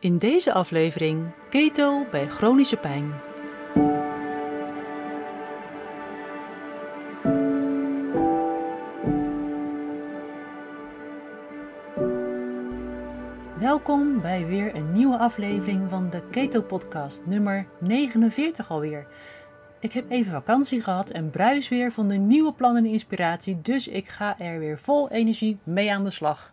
In deze aflevering keto bij chronische pijn. Welkom bij weer een nieuwe aflevering van de Keto Podcast, nummer 49 alweer. Ik heb even vakantie gehad en bruis weer van de nieuwe plannen en inspiratie, dus ik ga er weer vol energie mee aan de slag.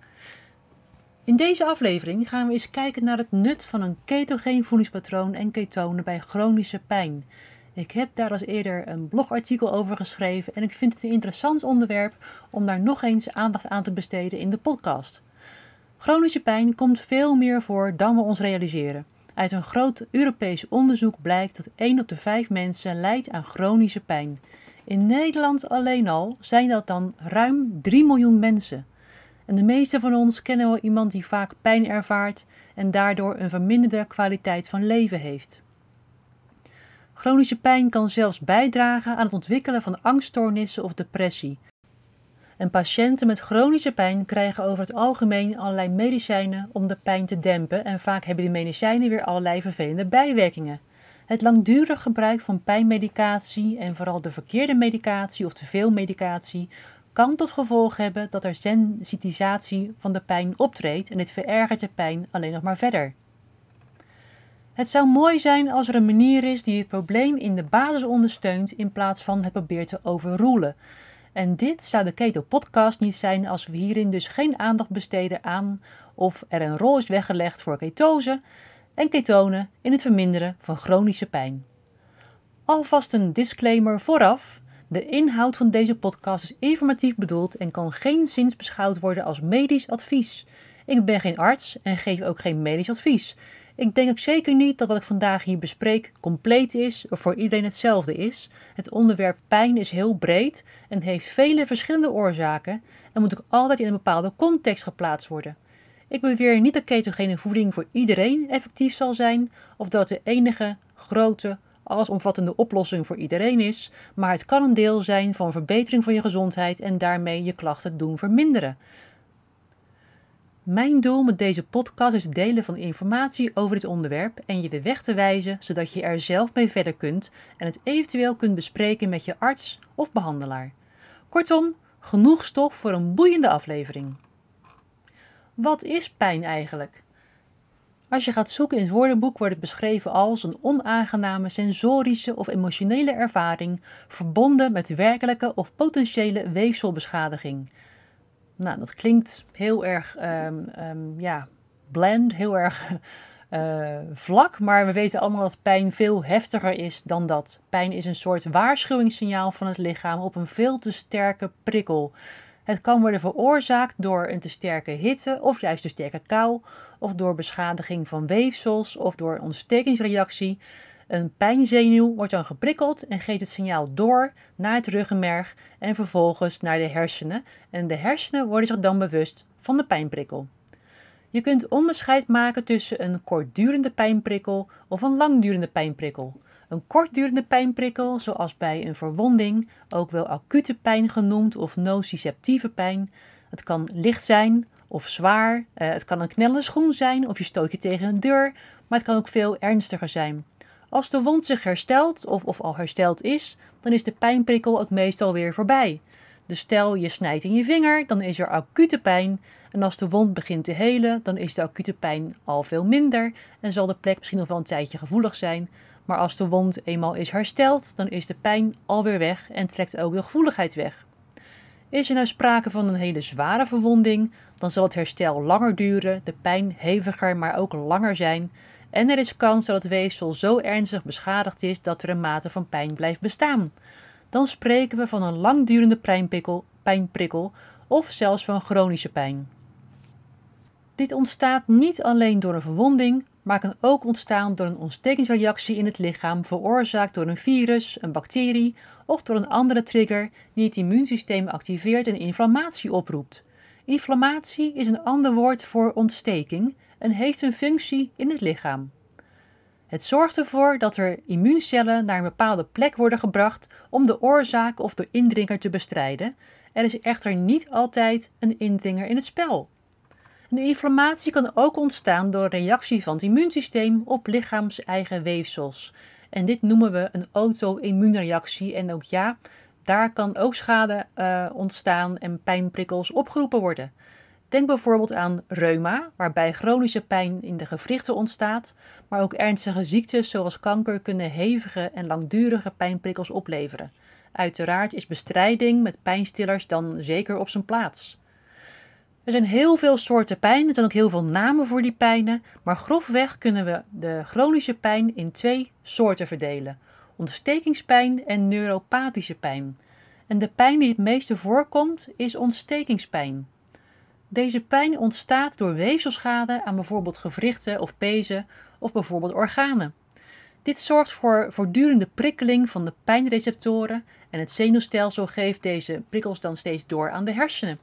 In deze aflevering gaan we eens kijken naar het nut van een ketogeen voedingspatroon en ketonen bij chronische pijn. Ik heb daar als eerder een blogartikel over geschreven en ik vind het een interessant onderwerp om daar nog eens aandacht aan te besteden in de podcast. Chronische pijn komt veel meer voor dan we ons realiseren. Uit een groot Europees onderzoek blijkt dat 1 op de 5 mensen lijdt aan chronische pijn. In Nederland alleen al zijn dat dan ruim 3 miljoen mensen. En de meeste van ons kennen wel iemand die vaak pijn ervaart en daardoor een verminderde kwaliteit van leven heeft. Chronische pijn kan zelfs bijdragen aan het ontwikkelen van angststoornissen of depressie. En patiënten met chronische pijn krijgen over het algemeen allerlei medicijnen om de pijn te dempen en vaak hebben die medicijnen weer allerlei vervelende bijwerkingen. Het langdurig gebruik van pijnmedicatie en vooral de verkeerde medicatie of te veel medicatie kan tot gevolg hebben dat er sensitisatie van de pijn optreedt en dit verergert de pijn alleen nog maar verder. Het zou mooi zijn als er een manier is die het probleem in de basis ondersteunt in plaats van het probeert te overroelen. En dit zou de Keto Podcast niet zijn als we hierin dus geen aandacht besteden aan of er een rol is weggelegd voor ketose en ketonen in het verminderen van chronische pijn. Alvast een disclaimer vooraf. De inhoud van deze podcast is informatief bedoeld en kan geen zins beschouwd worden als medisch advies. Ik ben geen arts en geef ook geen medisch advies. Ik denk ook zeker niet dat wat ik vandaag hier bespreek compleet is of voor iedereen hetzelfde is. Het onderwerp pijn is heel breed en heeft vele verschillende oorzaken en moet ook altijd in een bepaalde context geplaatst worden. Ik beweer niet dat ketogene voeding voor iedereen effectief zal zijn of dat de enige grote allesomvattende oplossing voor iedereen is, maar het kan een deel zijn van verbetering van je gezondheid en daarmee je klachten doen verminderen. Mijn doel met deze podcast is het delen van informatie over dit onderwerp en je de weg te wijzen zodat je er zelf mee verder kunt en het eventueel kunt bespreken met je arts of behandelaar. Kortom, genoeg stof voor een boeiende aflevering. Wat is pijn eigenlijk? Als je gaat zoeken in het woordenboek wordt het beschreven als een onaangename sensorische of emotionele ervaring verbonden met werkelijke of potentiële weefselbeschadiging. Nou, dat klinkt heel erg um, um, ja, bland, heel erg uh, vlak, maar we weten allemaal dat pijn veel heftiger is dan dat. Pijn is een soort waarschuwingssignaal van het lichaam op een veel te sterke prikkel. Het kan worden veroorzaakt door een te sterke hitte of juist te sterke kou, of door beschadiging van weefsels of door een ontstekingsreactie. Een pijnzenuw wordt dan geprikkeld en geeft het signaal door naar het ruggenmerg en vervolgens naar de hersenen. En de hersenen worden zich dan bewust van de pijnprikkel. Je kunt onderscheid maken tussen een kortdurende pijnprikkel of een langdurende pijnprikkel. Een kortdurende pijnprikkel, zoals bij een verwonding, ook wel acute pijn genoemd of nociceptieve pijn. Het kan licht zijn of zwaar. Uh, het kan een knellende schoen zijn of je stoot je tegen een deur, maar het kan ook veel ernstiger zijn. Als de wond zich herstelt of, of al hersteld is, dan is de pijnprikkel ook meestal weer voorbij. Dus stel je snijdt in je vinger, dan is er acute pijn. En als de wond begint te helen, dan is de acute pijn al veel minder en zal de plek misschien nog wel een tijdje gevoelig zijn. Maar als de wond eenmaal is hersteld, dan is de pijn alweer weg en trekt ook de gevoeligheid weg. Is er nou sprake van een hele zware verwonding, dan zal het herstel langer duren, de pijn heviger, maar ook langer zijn. En er is kans dat het weefsel zo ernstig beschadigd is dat er een mate van pijn blijft bestaan. Dan spreken we van een langdurende pijnprikkel, pijnprikkel of zelfs van chronische pijn. Dit ontstaat niet alleen door een verwonding, maar kan ook ontstaan door een ontstekingsreactie in het lichaam veroorzaakt door een virus, een bacterie of door een andere trigger die het immuunsysteem activeert en inflammatie oproept. Inflammatie is een ander woord voor ontsteking en heeft een functie in het lichaam. Het zorgt ervoor dat er immuuncellen naar een bepaalde plek worden gebracht om de oorzaak of de indringer te bestrijden. Er is echter niet altijd een indringer in het spel De inflammatie kan ook ontstaan door reactie van het immuunsysteem op lichaams-eigen weefsels. En dit noemen we een auto-immuunreactie. En ook ja, daar kan ook schade uh, ontstaan en pijnprikkels opgeroepen worden. Denk bijvoorbeeld aan reuma, waarbij chronische pijn in de gewrichten ontstaat, maar ook ernstige ziektes zoals kanker kunnen hevige en langdurige pijnprikkels opleveren. Uiteraard is bestrijding met pijnstillers dan zeker op zijn plaats. Er zijn heel veel soorten pijn, er zijn ook heel veel namen voor die pijnen, maar grofweg kunnen we de chronische pijn in twee soorten verdelen: ontstekingspijn en neuropathische pijn. En de pijn die het meeste voorkomt is ontstekingspijn. Deze pijn ontstaat door weefselschade aan bijvoorbeeld gewrichten of pezen of bijvoorbeeld organen. Dit zorgt voor voortdurende prikkeling van de pijnreceptoren en het zenuwstelsel geeft deze prikkels dan steeds door aan de hersenen.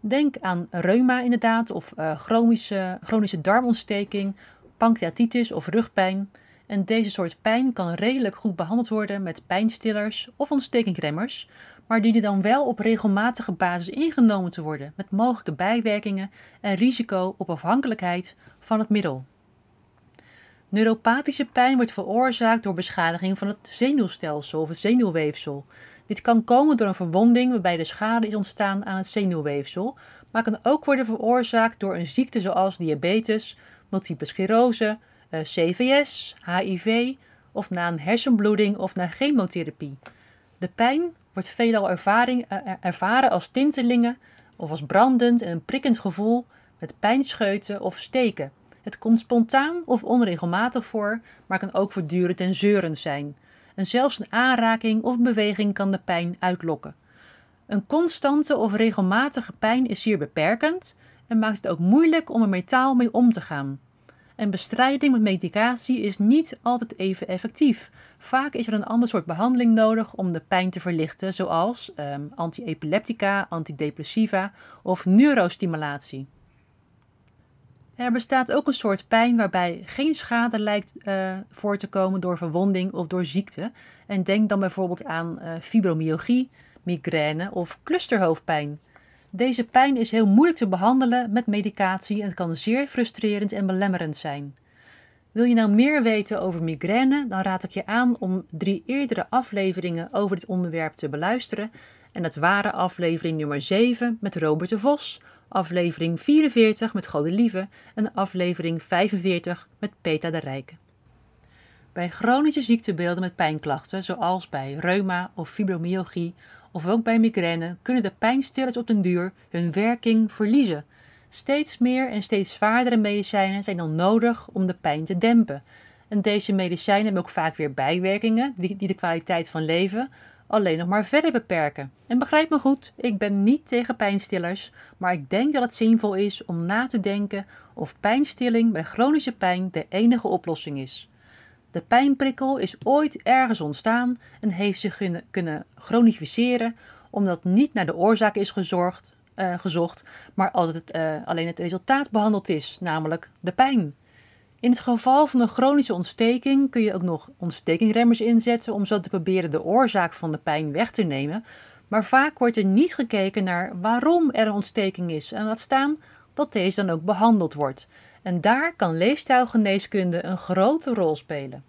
Denk aan reuma inderdaad, of uh, chronische, chronische darmontsteking, pancreatitis of rugpijn. En deze soort pijn kan redelijk goed behandeld worden met pijnstillers of ontstekingremmers, maar dienen dan wel op regelmatige basis ingenomen te worden met mogelijke bijwerkingen en risico op afhankelijkheid van het middel. Neuropathische pijn wordt veroorzaakt door beschadiging van het zenuwstelsel of het zenuwweefsel. Dit kan komen door een verwonding waarbij de schade is ontstaan aan het zenuwweefsel, maar kan ook worden veroorzaakt door een ziekte zoals diabetes, multiple sclerose, eh, CVS, HIV of na een hersenbloeding of na chemotherapie. De pijn wordt veelal uh, ervaren als tintelingen of als brandend en een prikkend gevoel met pijnscheuten of steken. Het komt spontaan of onregelmatig voor, maar kan ook voortdurend en zeurend zijn. En zelfs een aanraking of beweging kan de pijn uitlokken. Een constante of regelmatige pijn is zeer beperkend en maakt het ook moeilijk om er metaal mee om te gaan. En bestrijding met medicatie is niet altijd even effectief. Vaak is er een ander soort behandeling nodig om de pijn te verlichten, zoals um, antiepileptica, antidepressiva of neurostimulatie. Er bestaat ook een soort pijn waarbij geen schade lijkt uh, voor te komen door verwonding of door ziekte. En denk dan bijvoorbeeld aan uh, fibromyalgie, migraine of clusterhoofdpijn. Deze pijn is heel moeilijk te behandelen met medicatie en het kan zeer frustrerend en belemmerend zijn. Wil je nou meer weten over migraine, dan raad ik je aan om drie eerdere afleveringen over dit onderwerp te beluisteren. En dat waren aflevering nummer 7 met Robert de Vos, aflevering 44 met Godelieve en aflevering 45 met Peta de Rijke. Bij chronische ziektebeelden met pijnklachten, zoals bij reuma of fibromyalgie of ook bij migraine, kunnen de pijnstillers op den duur hun werking verliezen. Steeds meer en steeds zwaardere medicijnen zijn dan nodig om de pijn te dempen. En deze medicijnen hebben ook vaak weer bijwerkingen die, de kwaliteit van leven alleen nog maar verder beperken. En begrijp me goed, ik ben niet tegen pijnstillers, maar ik denk dat het zinvol is om na te denken of pijnstilling bij chronische pijn de enige oplossing is. De pijnprikkel is ooit ergens ontstaan en heeft zich kunnen, chronificeren omdat niet naar de oorzaak is gezorgd, uh, gezocht, maar altijd uh, alleen het resultaat behandeld is, namelijk de pijn. In het geval van een chronische ontsteking kun je ook nog ontstekingremmers inzetten om zo te proberen de oorzaak van de pijn weg te nemen. Maar vaak wordt er niet gekeken naar waarom er een ontsteking is en laat staan dat deze dan ook behandeld wordt. En daar kan leefstijlgeneeskunde een grote rol spelen.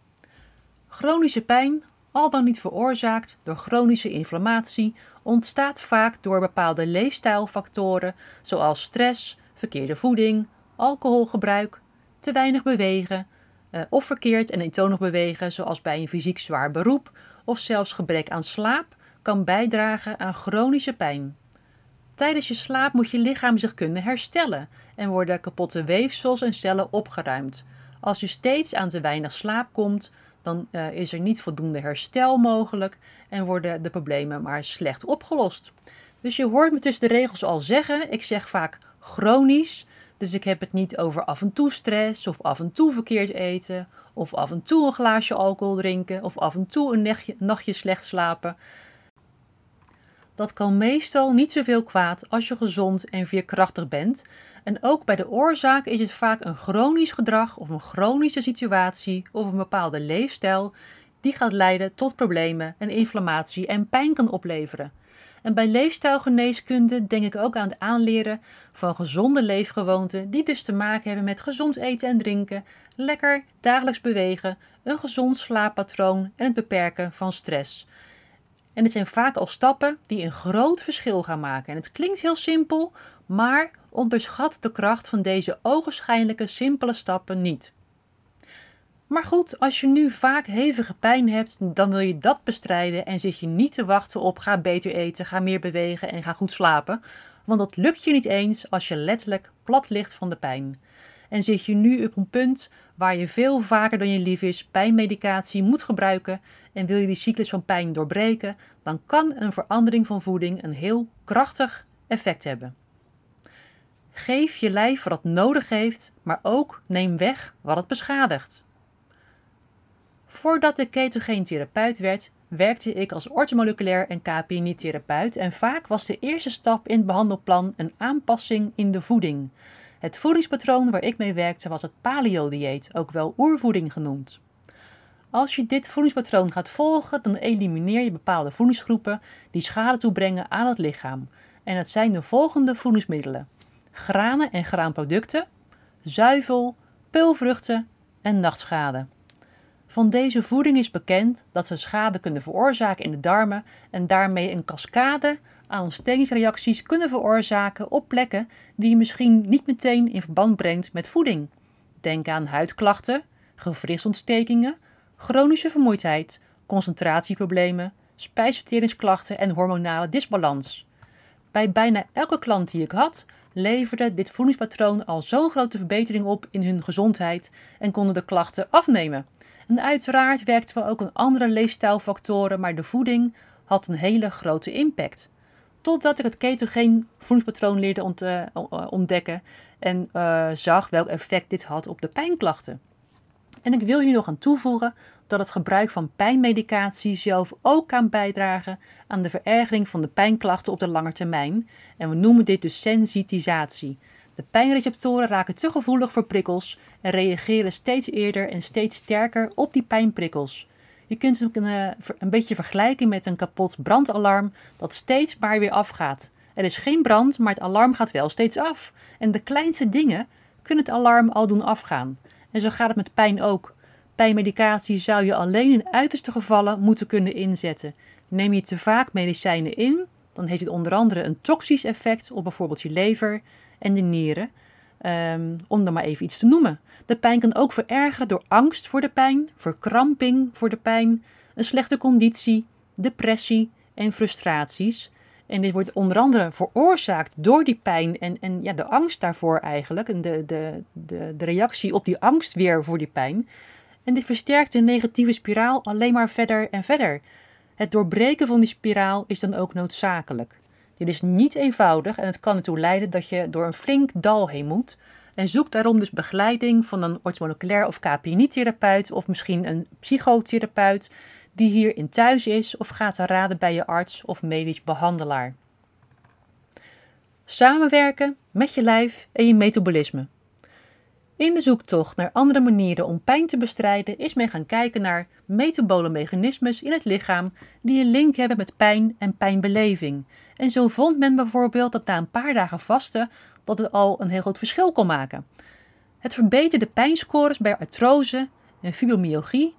Chronische pijn, al dan niet veroorzaakt door chronische inflammatie, ontstaat vaak door bepaalde leefstijlfactoren zoals stress, verkeerde voeding, alcoholgebruik, te weinig bewegen uh, of verkeerd en eentonig bewegen, zoals bij een fysiek zwaar beroep of zelfs gebrek aan slaap, kan bijdragen aan chronische pijn. Tijdens je slaap moet je lichaam zich kunnen herstellen en worden kapotte weefsels en cellen opgeruimd. Als je steeds aan te weinig slaap komt, dan uh, is er niet voldoende herstel mogelijk en worden de problemen maar slecht opgelost. Dus je hoort me tussen de regels al zeggen, ik zeg vaak chronisch, dus ik heb het niet over af en toe stress of af en toe verkeerd eten of af en toe een glaasje alcohol drinken of af en toe een nachtje, nachtje slecht slapen. Dat kan meestal niet zoveel kwaad als je gezond en veerkrachtig bent. En ook bij de oorzaak is het vaak een chronisch gedrag of een chronische situatie of een bepaalde leefstijl die gaat leiden tot problemen en inflammatie en pijn kan opleveren. En bij leefstijlgeneeskunde denk ik ook aan het aanleren van gezonde leefgewoonten, die dus te maken hebben met gezond eten en drinken, lekker dagelijks bewegen, een gezond slaappatroon en het beperken van stress. En het zijn vaak al stappen die een groot verschil gaan maken. En het klinkt heel simpel, maar onderschat de kracht van deze ogenschijnlijke simpele stappen niet. Maar goed, als je nu vaak hevige pijn hebt, dan wil je dat bestrijden en zit je niet te wachten op ga beter eten, ga meer bewegen en ga goed slapen. Want dat lukt je niet eens als je letterlijk plat ligt van de pijn. En zit je nu op een punt waar je veel vaker dan je lief is pijnmedicatie moet gebruiken en wil je die cyclus van pijn doorbreken, dan kan een verandering van voeding een heel krachtig effect hebben. Geef je lijf wat het nodig heeft, maar ook neem weg wat het beschadigt. Voordat ik ketogeen therapeut werd, werkte ik als ortomoleculair en KPNI-therapeut en vaak was de eerste stap in het behandelplan een aanpassing in de voeding. Het voedingspatroon waar ik mee werkte was het paleo-dieet, ook wel oervoeding genoemd. Als je dit voedingspatroon gaat volgen, dan elimineer je bepaalde voedingsgroepen die schade toebrengen aan het lichaam. En dat zijn de volgende voedingsmiddelen: granen en graanproducten, zuivel, peulvruchten en nachtschade. Van deze voeding is bekend dat ze schade kunnen veroorzaken in de darmen en daarmee een cascade aan ontstekingsreacties kunnen veroorzaken op plekken die je misschien niet meteen in verband brengt met voeding. Denk aan huidklachten, gewrichtsontstekingen, chronische vermoeidheid, concentratieproblemen, spijsverteringsklachten en hormonale disbalans. Bij bijna elke klant die ik had, leverde dit voedingspatroon al zo'n grote verbetering op in hun gezondheid en konden de klachten afnemen. En uiteraard werkten we ook aan andere leefstijlfactoren, maar de voeding had een hele grote impact. Totdat ik het ketogeen voedingspatroon leerde eh, eh, ontdekken en uh, zag welk effect dit had op de pijnklachten. En ik wil hier nog aan toevoegen dat het gebruik van pijnmedicatie zelf ook kan bijdragen aan de verergering van de pijnklachten op de lange termijn. En we noemen dit dus sensitisatie. De pijnreceptoren raken te gevoelig voor prikkels en reageren steeds eerder en steeds sterker op die pijnprikkels. Je kunt het een, eh, een beetje vergelijken met een kapot brandalarm dat steeds maar weer afgaat. Er is geen brand, maar het alarm gaat wel steeds af. En de kleinste dingen kunnen het alarm al doen afgaan. En zo gaat het met pijn ook. Pijnmedicatie zou je alleen in uiterste gevallen moeten kunnen inzetten. Neem je te vaak medicijnen in, dan heeft het onder andere een toxisch effect op bijvoorbeeld je lever en de nieren. Um, om er maar even iets te noemen. De pijn kan ook verergeren door angst voor de pijn, verkramping voor de pijn, een slechte conditie, depressie en frustraties. En dit wordt onder andere veroorzaakt door die pijn en, en ja, de angst daarvoor eigenlijk. En de, de, de, reactie op die angst weer voor die pijn. En dit versterkt de negatieve spiraal alleen maar verder en verder. Het doorbreken van die spiraal is dan ook noodzakelijk. Dit is niet eenvoudig en het kan ertoe leiden dat je door een flink dal heen moet. En zoek daarom dus begeleiding van een orthomoleculair of KPNI-therapeut of misschien een psychotherapeut die hierin thuis is of gaat raden bij je arts of medisch behandelaar. Samenwerken met je lijf en je metabolisme. In de zoektocht naar andere manieren om pijn te bestrijden is men gaan kijken naar metabole mechanismes in het lichaam die een link hebben met pijn en pijnbeleving. En zo vond men bijvoorbeeld dat na een paar dagen vasten dat het al een heel groot verschil kon maken. Het verbeterde pijnscores bij artrose en fibromyalgie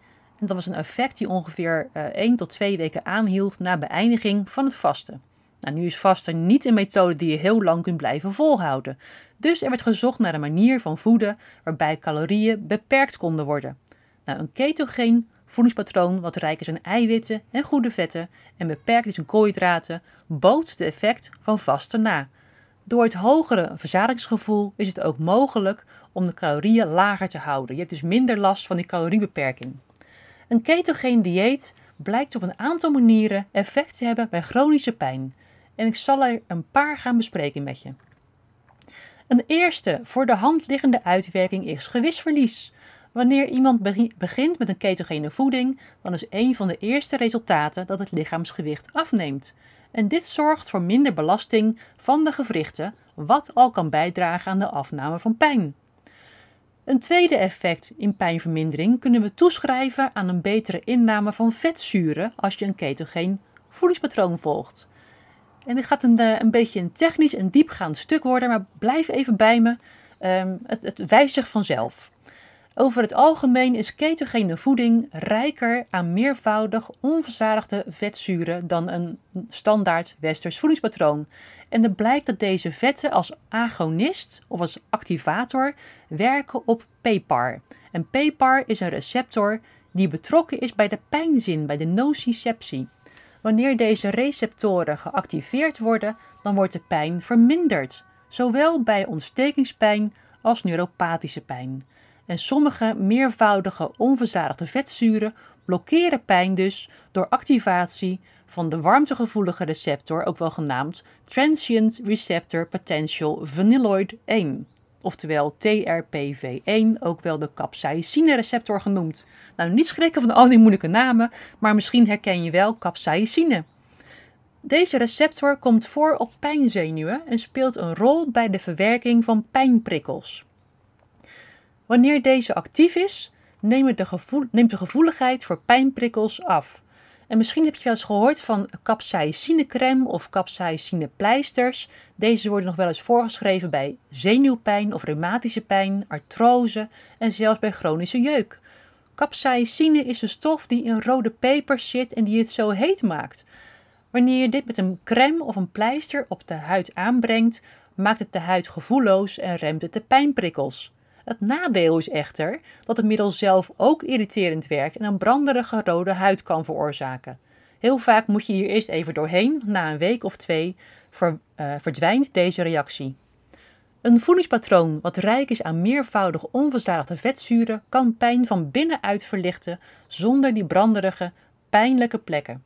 dat was een effect die ongeveer uh, eh, 1 tot 2 weken aanhield na beëindiging van het vasten. Nou, nu is vasten niet een methode die je heel lang kunt blijven volhouden. Dus er werd gezocht naar een manier van voeden waarbij calorieën beperkt konden worden. Nou, een ketogeen voedingspatroon wat rijk is aan eiwitten en goede vetten en beperkt is in koolhydraten, bootst het effect van vasten na. Door het hogere verzadigingsgevoel is het ook mogelijk om de calorieën lager te houden. Je hebt dus minder last van die caloriebeperking. Een ketogeen dieet blijkt op een aantal manieren effect te hebben bij chronische pijn. En ik zal er een paar gaan bespreken met je. Een eerste voor de hand liggende uitwerking is gewichtsverlies. Wanneer iemand begint met een ketogene voeding, dan is een van de eerste resultaten dat het lichaamsgewicht afneemt. En dit zorgt voor minder belasting van de gewrichten, wat al kan bijdragen aan de afname van pijn. Een tweede effect in pijnvermindering kunnen we toeschrijven aan een betere inname van vetzuren als je een ketogeen voedingspatroon volgt. En dit gaat een, eh, een beetje een technisch en diepgaand stuk worden, maar blijf even bij me. Um, het, het wijst zich vanzelf. Over het algemeen is ketogene voeding rijker aan meervoudig onverzadigde vetzuren dan een standaard westers voedingspatroon. En het blijkt dat deze vetten als agonist of als activator werken op PPAR. En PPAR is een receptor die betrokken is bij de pijnzin, bij de nociceptie. Wanneer deze receptoren geactiveerd worden, dan wordt de pijn verminderd, zowel bij ontstekingspijn als neuropathische pijn. En sommige meervoudige onverzadigde vetzuren blokkeren pijn dus door activatie van de warmtegevoelige receptor, ook wel genaamd Transient Receptor Potential Vanilloid 1, oftewel TRPV1, ook wel de capsaicine receptor genoemd. Nou, niet schrikken van al die moeilijke namen, maar misschien herken je wel capsaicine. Deze receptor komt voor op pijnzenuwen en speelt een rol bij de verwerking van pijnprikkels. Wanneer deze actief is, neemt de, gevoel, neemt de gevoeligheid voor pijnprikkels af. En misschien heb je wel eens gehoord van capsaicinecrème of capsaicinepleisters. Deze worden nog wel eens voorgeschreven bij zenuwpijn of reumatische pijn, artrose en zelfs bij chronische jeuk. Capsaicine is een stof die in rode pepers zit en die het zo heet maakt. Wanneer je dit met een crème of een pleister op de huid aanbrengt, maakt het de huid gevoelloos en remt het de pijnprikkels. Het nadeel is echter dat het middel zelf ook irriterend werkt en een branderige rode huid kan veroorzaken. Heel vaak moet je hier eerst even doorheen, na een week of twee uh, verdwijnt deze reactie. Een voedingspatroon wat rijk is aan meervoudig onverzadigde vetzuren kan pijn van binnenuit verlichten zonder die branderige, pijnlijke plekken.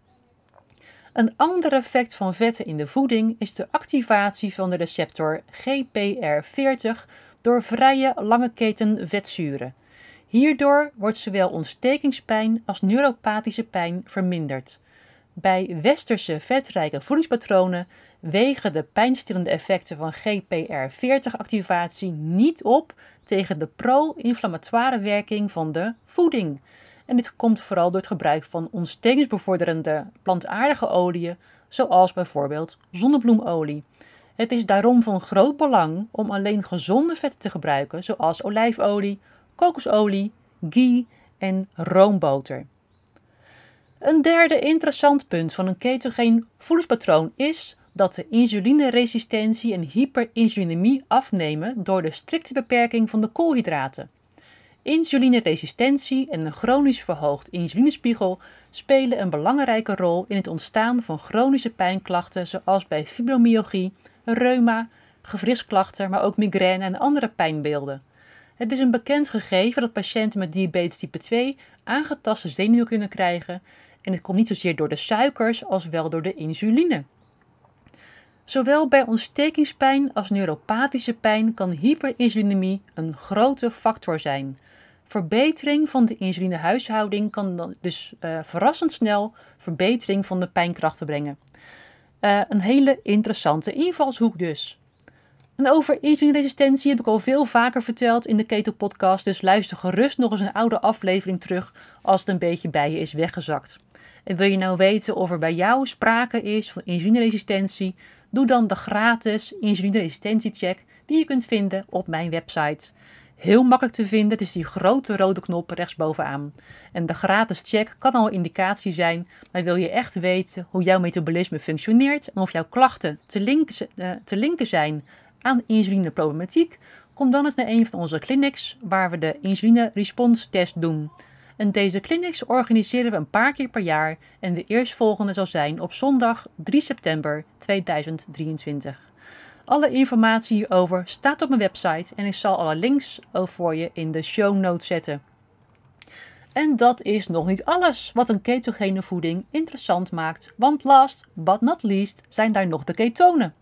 Een ander effect van vetten in de voeding is de activatie van de receptor GPR40 door vrije lange keten vetzuren. Hierdoor wordt zowel ontstekingspijn als neuropathische pijn verminderd. Bij westerse vetrijke voedingspatronen wegen de pijnstillende effecten van GPR40-activatie niet op tegen de pro-inflammatoire werking van de voeding. En dit komt vooral door het gebruik van ontstekingsbevorderende plantaardige oliën, zoals bijvoorbeeld zonnebloemolie. Het is daarom van groot belang om alleen gezonde vetten te gebruiken, zoals olijfolie, kokosolie, ghee en roomboter. Een derde interessant punt van een ketogeen voedingspatroon is dat de insulineresistentie en hyperinsulinemie afnemen door de strikte beperking van de koolhydraten. Insulineresistentie en een chronisch verhoogd insulinespiegel spelen een belangrijke rol in het ontstaan van chronische pijnklachten zoals bij fibromyalgie, reuma, gewrichtsklachten, maar ook migraine en andere pijnbeelden. Het is een bekend gegeven dat patiënten met diabetes type 2 aangetaste zenuwen kunnen krijgen en het komt niet zozeer door de suikers als wel door de insuline. Zowel bij ontstekingspijn als neuropathische pijn kan hyperinsulinemie een grote factor zijn. Verbetering van de insulinehuishouding kan dan dus uh, verrassend snel verbetering van de pijnkrachten brengen. Uh, een hele interessante invalshoek dus. En over insulineresistentie heb ik al veel vaker verteld in de Keto Podcast, dus luister gerust nog eens een oude aflevering terug als het een beetje bij je is weggezakt. En wil je nou weten of er bij jou sprake is van insulineresistentie, doe dan de gratis insulineresistentiecheck die je kunt vinden op mijn website. Heel makkelijk te vinden, het is die grote rode knop rechtsbovenaan. En de gratis check kan al een indicatie zijn, maar wil je echt weten hoe jouw metabolisme functioneert en of jouw klachten te linken, uh, te linken zijn aan insulineproblematiek, kom dan eens naar een van onze clinics waar we de insuline response test doen. En deze clinics organiseren we een paar keer per jaar en de eerstvolgende zal zijn op zondag 3 september 2023. Alle informatie hierover staat op mijn website en ik zal alle links voor je in de show notes zetten. En dat is nog niet alles wat een ketogene voeding interessant maakt, want last but not least zijn daar nog de ketonen.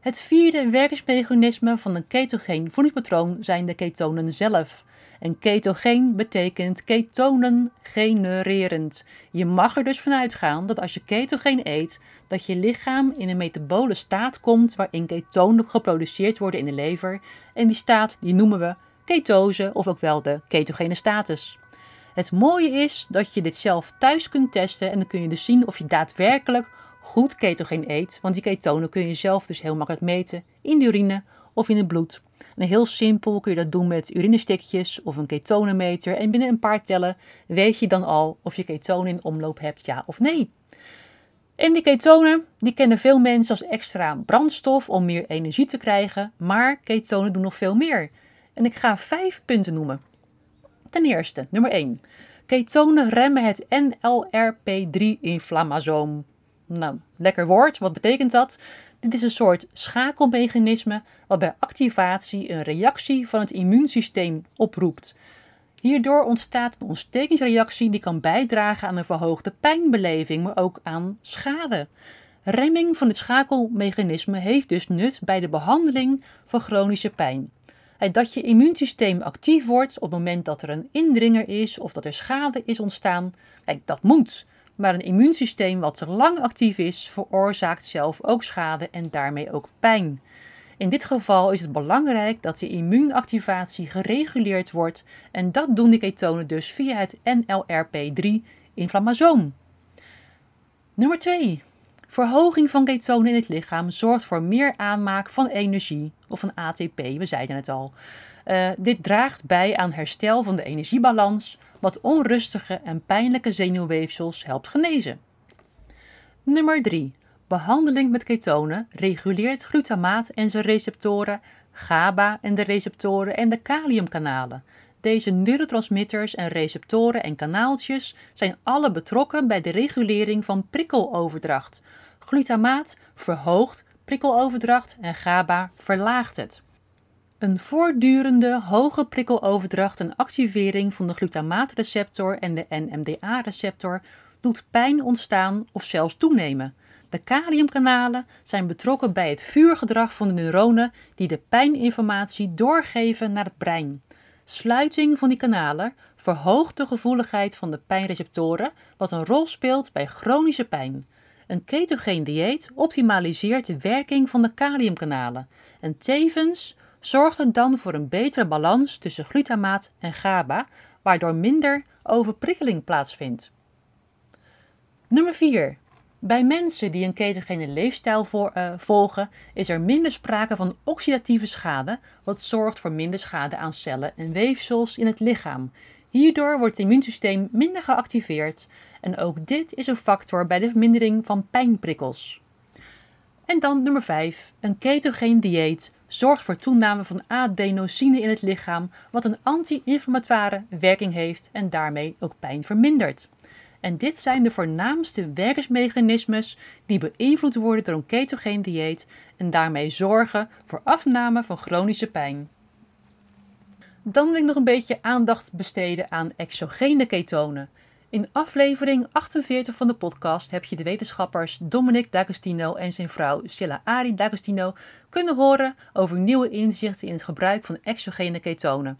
Het vierde werkingsmechanisme van een ketogeen voedingspatroon zijn de ketonen zelf. En ketogeen betekent ketonen genererend. Je mag er dus vanuit gaan dat als je ketogeen eet, dat je lichaam in een metabole staat komt waarin ketonen geproduceerd worden in de lever. En die staat die noemen we ketose of ook wel de ketogene status. Het mooie is dat je dit zelf thuis kunt testen en dan kun je dus zien of je daadwerkelijk goed ketogeen eet, want die ketonen kun je zelf dus heel makkelijk meten in de urine of in het bloed. En heel simpel kun je dat doen met urinestikjes of een ketonenmeter en binnen een paar tellen weet je dan al of je ketonen in omloop hebt, ja of nee. En die ketonen, die kennen veel mensen als extra brandstof om meer energie te krijgen, maar ketonen doen nog veel meer. En ik ga vijf punten noemen. Ten eerste, nummer 1. Ketonen remmen het NLRP3-inflammasoom. Nou, lekker woord. Wat betekent dat? Dit is een soort schakelmechanisme wat bij activatie een reactie van het immuunsysteem oproept. Hierdoor ontstaat een ontstekingsreactie die kan bijdragen aan een verhoogde pijnbeleving, maar ook aan schade. Remming van het schakelmechanisme heeft dus nut bij de behandeling van chronische pijn. Dat je immuunsysteem actief wordt op het moment dat er een indringer is of dat er schade is ontstaan, dat moet. Maar een immuunsysteem wat te lang actief is, veroorzaakt zelf ook schade en daarmee ook pijn. In dit geval is het belangrijk dat de immuunactivatie gereguleerd wordt en dat doen de ketonen dus via het NLRP3-inflammasoom. Nummer 2. Verhoging van ketonen in het lichaam zorgt voor meer aanmaak van energie of van ATP, we zeiden het al. Uh, dit draagt bij aan herstel van de energiebalans, wat onrustige en pijnlijke zenuwweefsels helpt genezen. Nummer 3. Behandeling met ketonen reguleert glutamaat en zijn receptoren, GABA en de receptoren en de kaliumkanalen. Deze neurotransmitters en receptoren en kanaaltjes zijn alle betrokken bij de regulering van prikkeloverdracht. Glutamaat verhoogt prikkeloverdracht en GABA verlaagt het. Een voortdurende hoge prikkeloverdracht en activering van de glutamaatreceptor en de NMDA-receptor doet pijn ontstaan of zelfs toenemen. De kaliumkanalen zijn betrokken bij het vuurgedrag van de neuronen die de pijninformatie doorgeven naar het brein. Sluiting van die kanalen verhoogt de gevoeligheid van de pijnreceptoren, wat een rol speelt bij chronische pijn. Een ketogeen dieet optimaliseert de werking van de kaliumkanalen en tevens zorgt het dan voor een betere balans tussen glutamaat en GABA, waardoor minder overprikkeling plaatsvindt. Nummer 4. Bij mensen die een ketogene leefstijl voor, uh, volgen, is er minder sprake van oxidatieve schade, wat zorgt voor minder schade aan cellen en weefsels in het lichaam. Hierdoor wordt het immuunsysteem minder geactiveerd en ook dit is een factor bij de vermindering van pijnprikkels. En dan nummer 5. Een ketogeen dieet zorgt voor toename van adenosine in het lichaam, wat een anti-inflammatoire werking heeft en daarmee ook pijn vermindert. En dit zijn de voornaamste werkingsmechanismes die beïnvloed worden door een ketogeen dieet en daarmee zorgen voor afname van chronische pijn. Dan wil ik nog een beetje aandacht besteden aan exogene ketonen. In aflevering 48 van de podcast heb je de wetenschappers Dominic D'Agostino en zijn vrouw Silla Ari D'Agostino kunnen horen over nieuwe inzichten in het gebruik van exogene ketonen.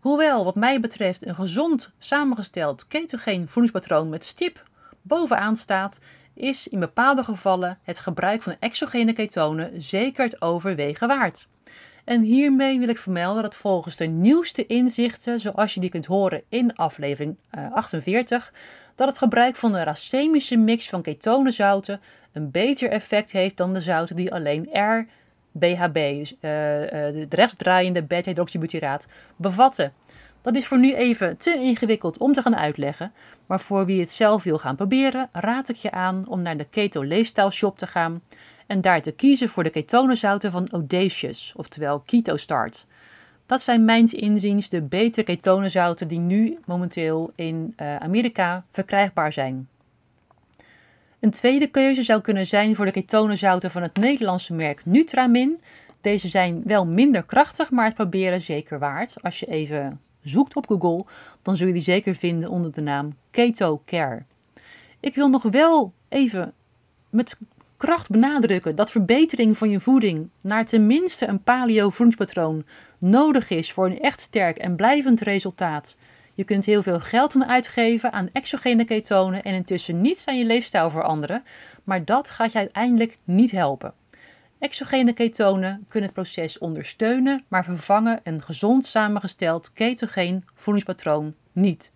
Hoewel, wat mij betreft, een gezond samengesteld ketogeen voedingspatroon met stip bovenaan staat, is in bepaalde gevallen het gebruik van exogene ketonen zeker het overwegen waard. En hiermee wil ik vermelden dat volgens de nieuwste inzichten, zoals je die kunt horen in aflevering 48, eh, dat het gebruik van een racemische mix van ketonenzouten een beter effect heeft dan de zouten die alleen R BHB, dus, uh, uh, de rechtsdraaiende beta-hydroxybutyraat, bevatten. Dat is voor nu even te ingewikkeld om te gaan uitleggen, maar voor wie het zelf wil gaan proberen, raad ik je aan om naar de Keto Leefstijl Shop te gaan en daar te kiezen voor de ketonenzouten van Audacious, oftewel Keto Start. Dat zijn mijns inziens de betere ketonenzouten die nu momenteel in uh, Amerika verkrijgbaar zijn. Een tweede keuze zou kunnen zijn voor de ketonenzouten van het Nederlandse merk Nutramin. Deze zijn wel minder krachtig, maar het proberen zeker waard. Als je even zoekt op Google, dan zul je die zeker vinden onder de naam Keto Care. Ik wil nog wel even met kracht benadrukken dat verbetering van je voeding naar tenminste een paleo voedingspatroon nodig is voor een echt sterk en blijvend resultaat. Je kunt heel veel geld aan uitgeven aan exogene ketonen en intussen niets aan je leefstijl veranderen, maar dat gaat je uiteindelijk niet helpen. Exogene ketonen kunnen het proces ondersteunen, maar vervangen een gezond samengesteld ketogeen voedingspatroon niet.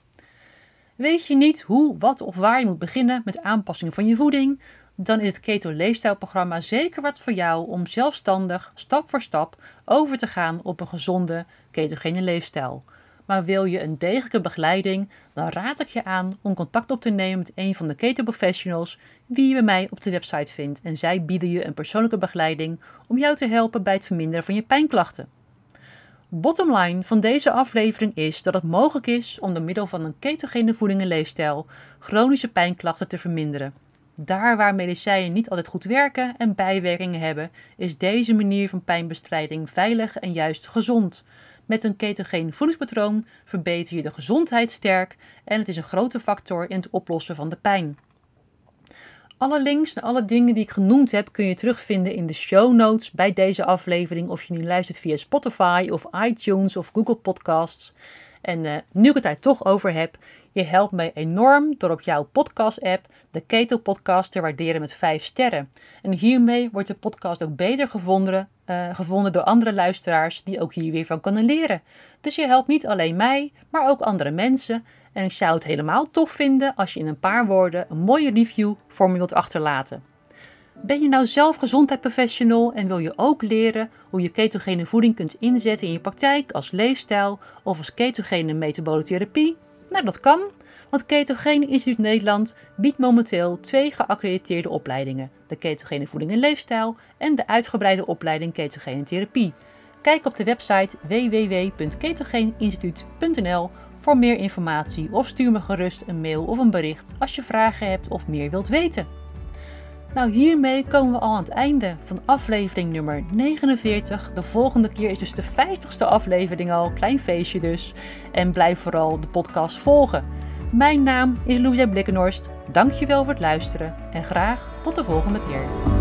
Weet je niet hoe, wat of waar je moet beginnen met aanpassing van je voeding? Dan is het Keto Leefstijlprogramma zeker wat voor jou om zelfstandig, stap voor stap, over te gaan op een gezonde ketogene leefstijl. Maar wil je een degelijke begeleiding, dan raad ik je aan om contact op te nemen met een van de keto professionals die je bij mij op de website vindt. En zij bieden je een persoonlijke begeleiding om jou te helpen bij het verminderen van je pijnklachten. Bottom line van deze aflevering is dat het mogelijk is om door middel van een ketogene voeding en leefstijl chronische pijnklachten te verminderen. Daar waar medicijnen niet altijd goed werken en bijwerkingen hebben, is deze manier van pijnbestrijding veilig en juist gezond. Met een ketogeen voedingspatroon verbeter je de gezondheid sterk en het is een grote factor in het oplossen van de pijn. Alle links naar alle dingen die ik genoemd heb kun je terugvinden in de show notes bij deze aflevering. Of je nu luistert via Spotify of iTunes of Google Podcasts. En uh, nu ik het daar toch over heb, je helpt mij enorm door op jouw podcast-app de Keto Podcast te waarderen met 5 sterren. En hiermee wordt de podcast ook beter gevonden, uh, gevonden door andere luisteraars die ook hier weer van kunnen leren. Dus je helpt niet alleen mij, maar ook andere mensen. En ik zou het helemaal tof vinden als je in een paar woorden een mooie review voor me wilt achterlaten. Ben je nou zelf gezondheidsprofessional en wil je ook leren hoe je ketogene voeding kunt inzetten in je praktijk als leefstijl of als ketogene metabole therapie? Nou, dat kan, want Ketogene Instituut Nederland biedt momenteel twee geaccrediteerde opleidingen: de ketogene voeding en leefstijl en de uitgebreide opleiding ketogene therapie. Kijk op de website www.ketogeneinstituut.nl voor meer informatie of stuur me gerust een mail of een bericht als je vragen hebt of meer wilt weten. Nou, hiermee komen we al aan het einde van aflevering nummer 49. De volgende keer is dus de 50ste aflevering al, klein feestje dus. En blijf vooral de podcast volgen. Mijn naam is Louisa Blikkenhorst. Dankjewel voor het luisteren en graag tot de volgende keer.